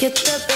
Get the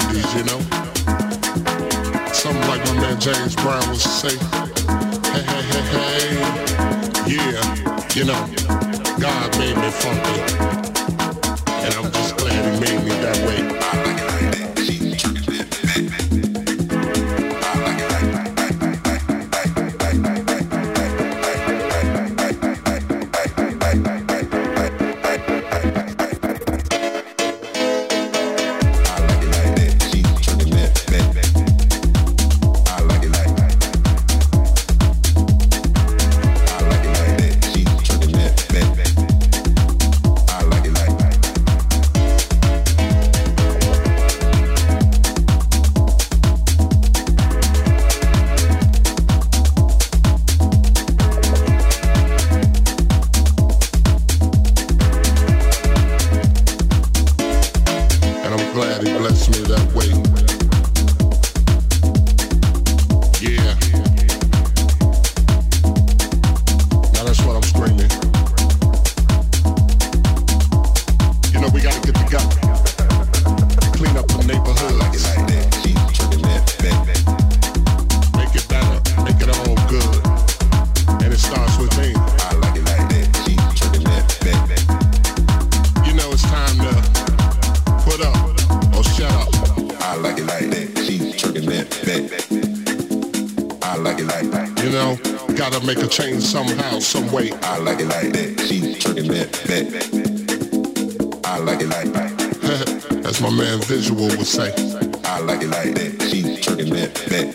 70s, you know? Something like my man James Brown was to say, hey, hey, hey, hey, yeah, you know, God made me funky. And I'm just way I like it like that. She's turning that back. I like it like that. That's my man Visual would say. I like it like that. She's turning that back.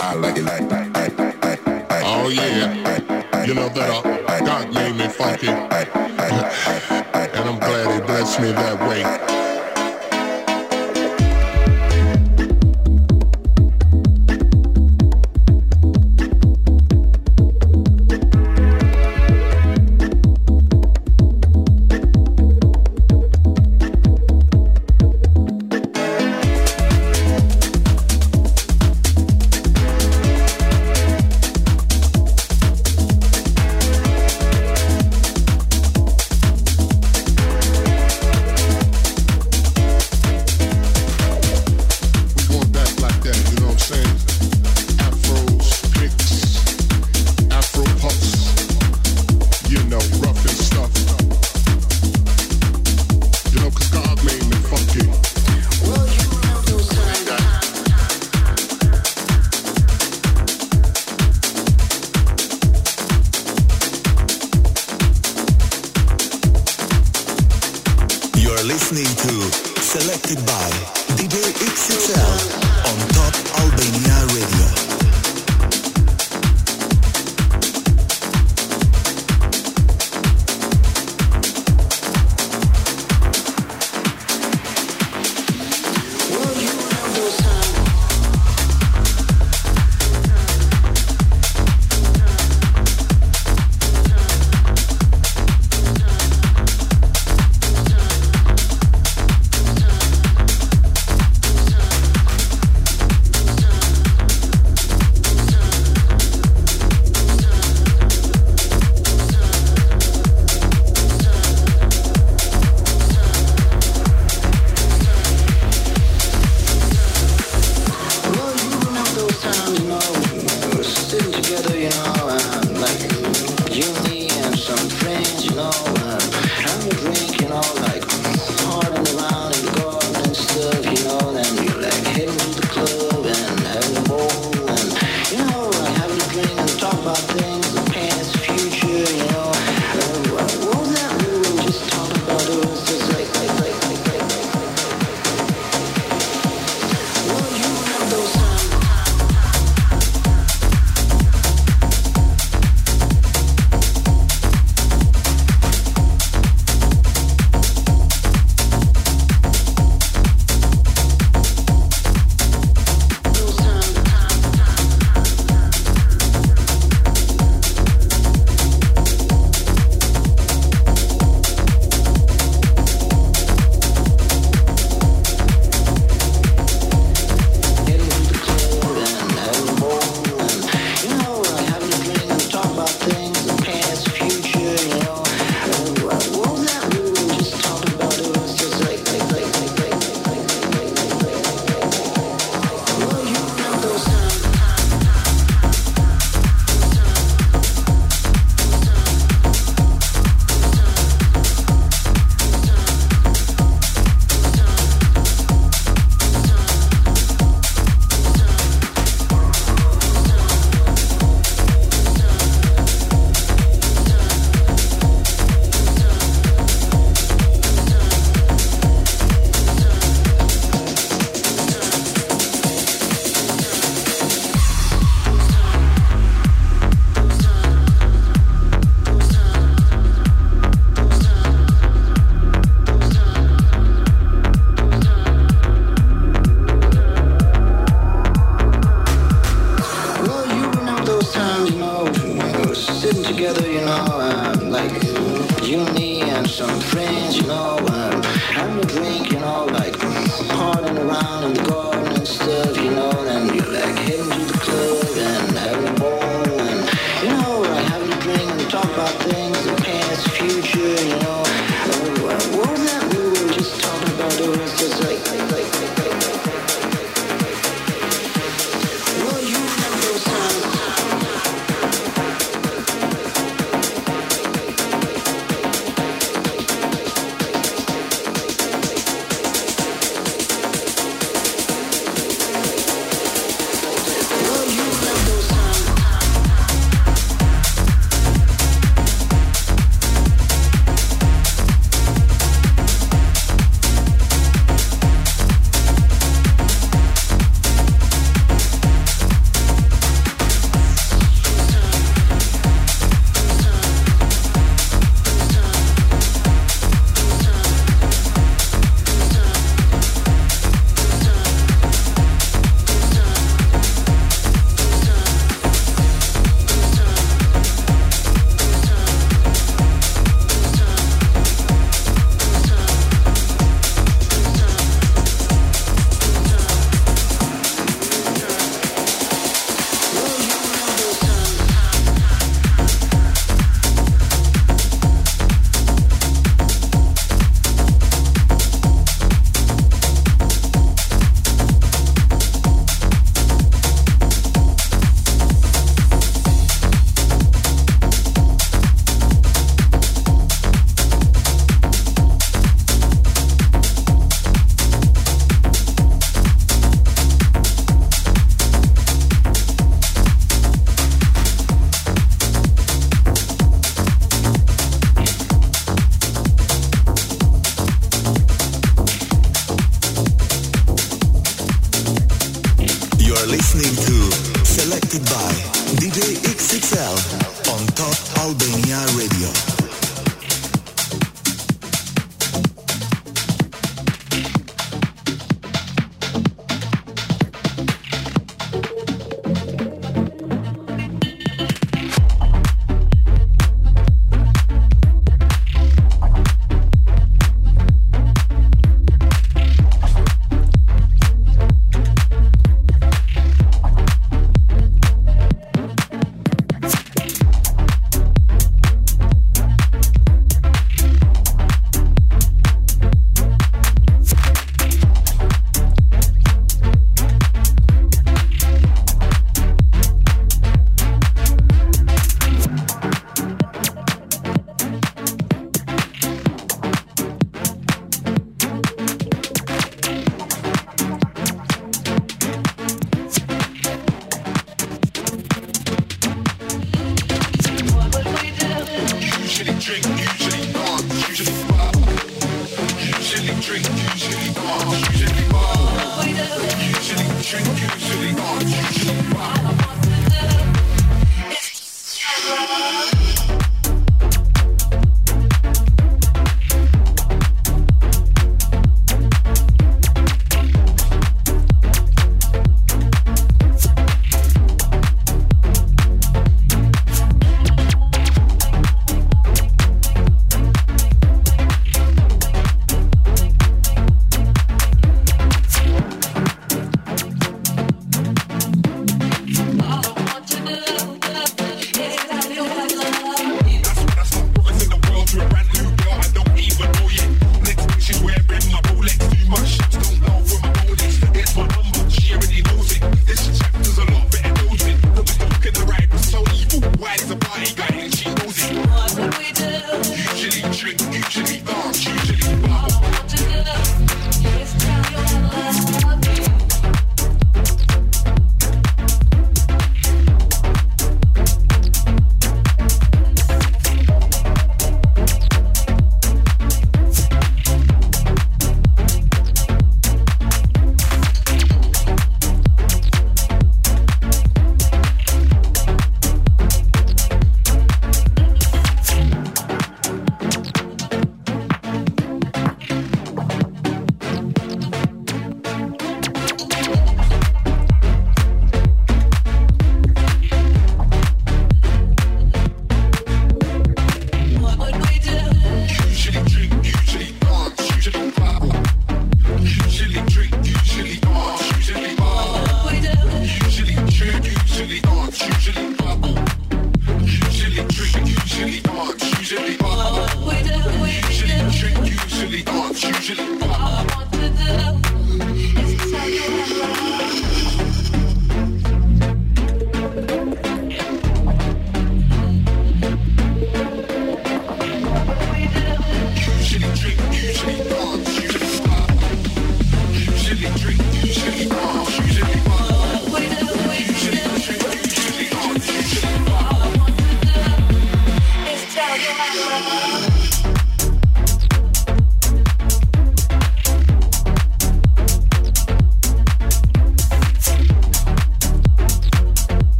I like it like that. Oh yeah. You know that uh, God made me funky. and I'm glad he blessed me that way.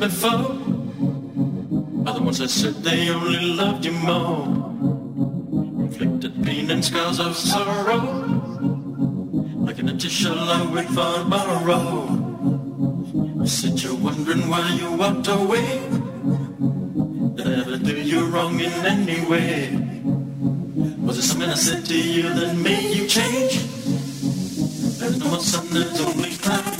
Before. Other ones that said they only loved you more. Inflicted pain and scars of sorrow. Like an empty shell I wait for tomorrow. I said you're wondering why you walked away. Did I ever do you wrong in any way? Was it something I said to you that made you change? There's no more sun, there's only cloudy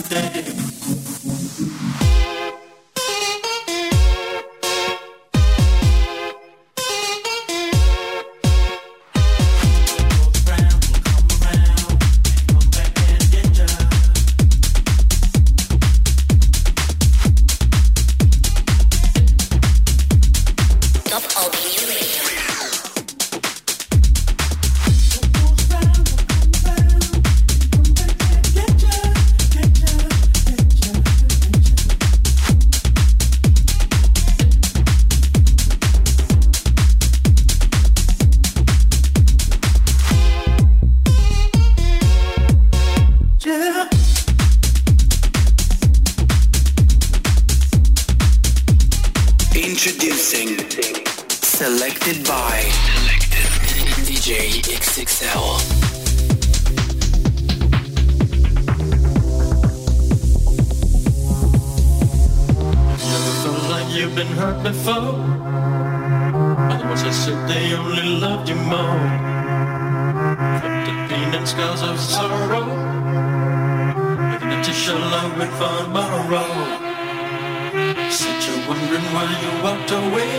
Said you're wondering why you walked away.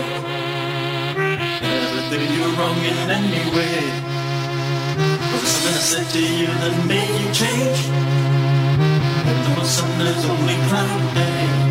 never did you wrong in any way. anyway. it's been said to you that made you change? And the sun is only cloud day.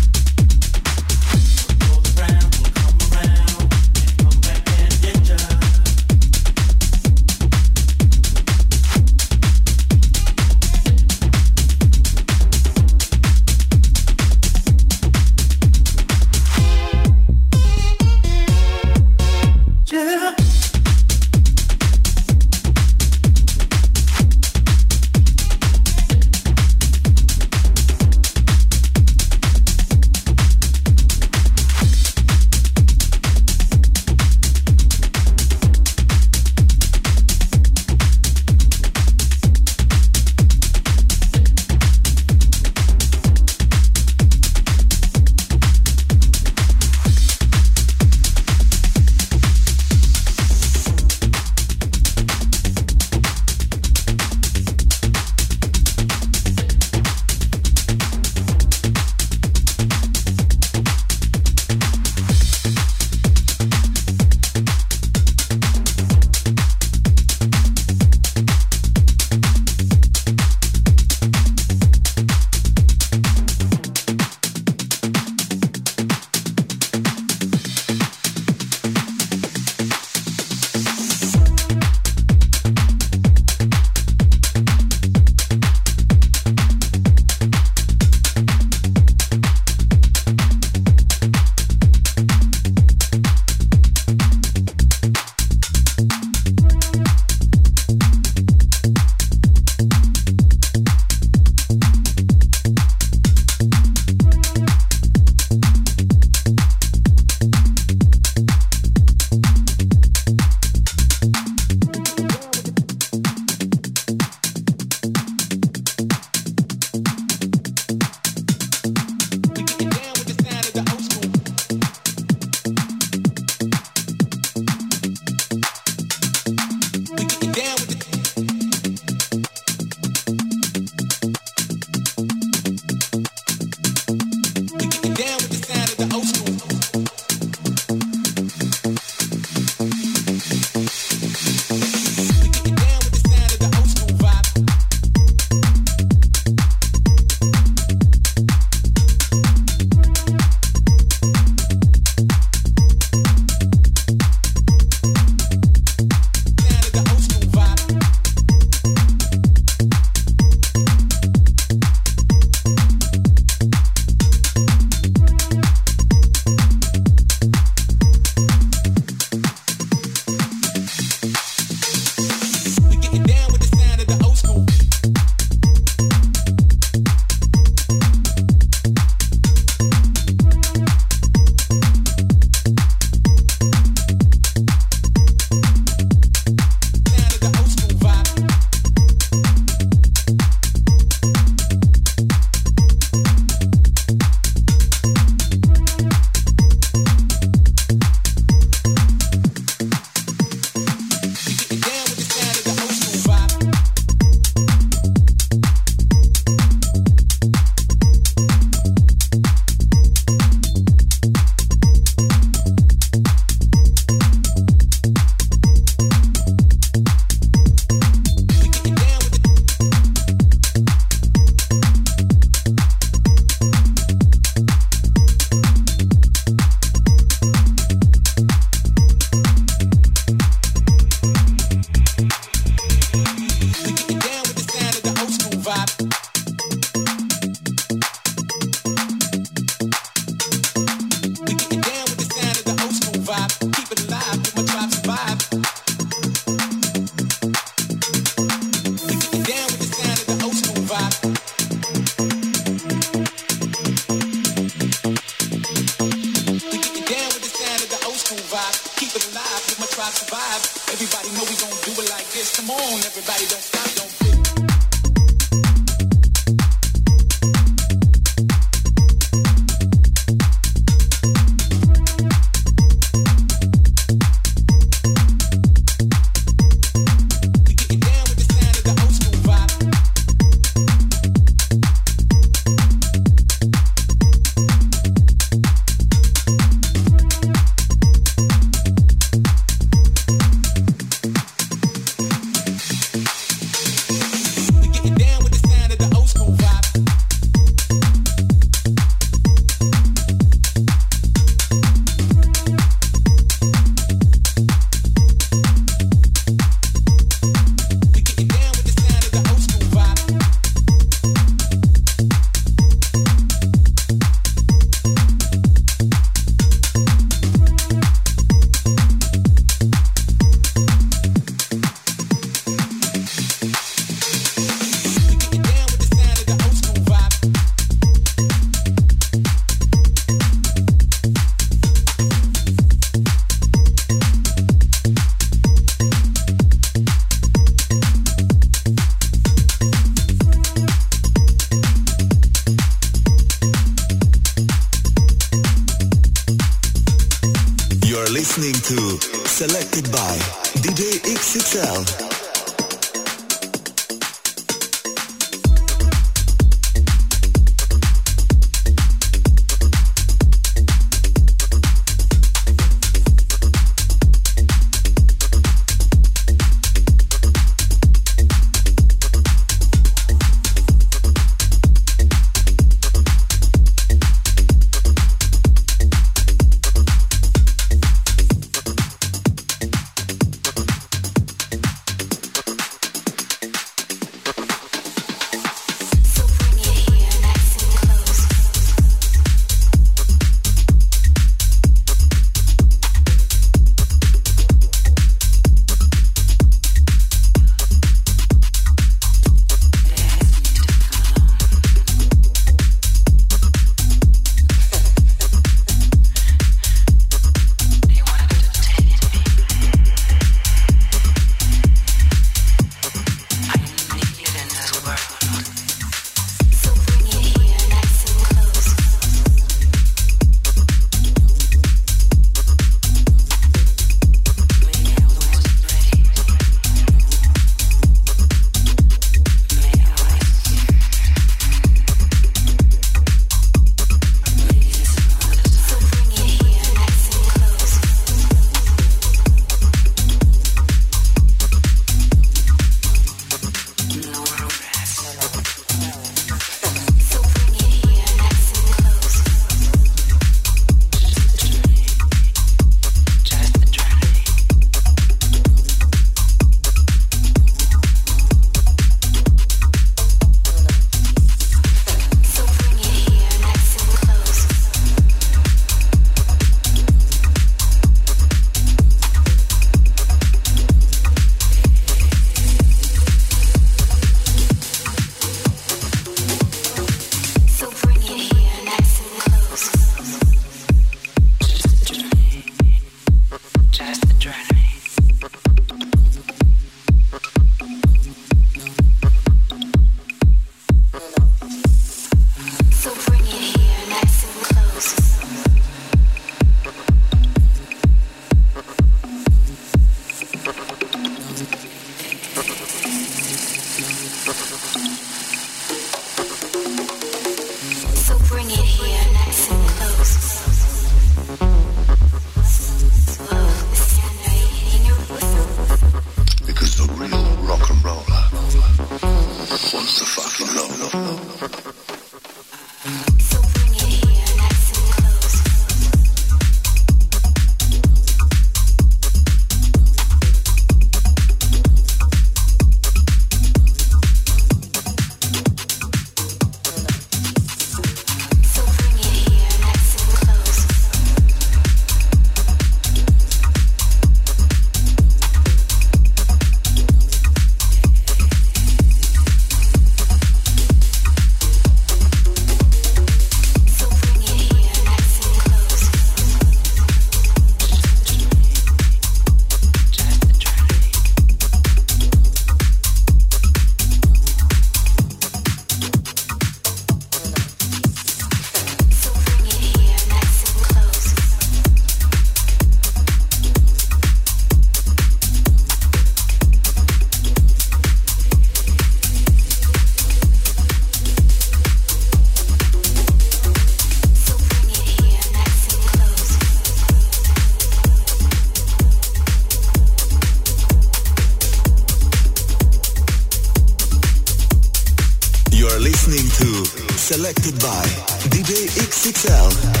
Selected by DJ XXL.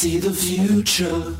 See the future.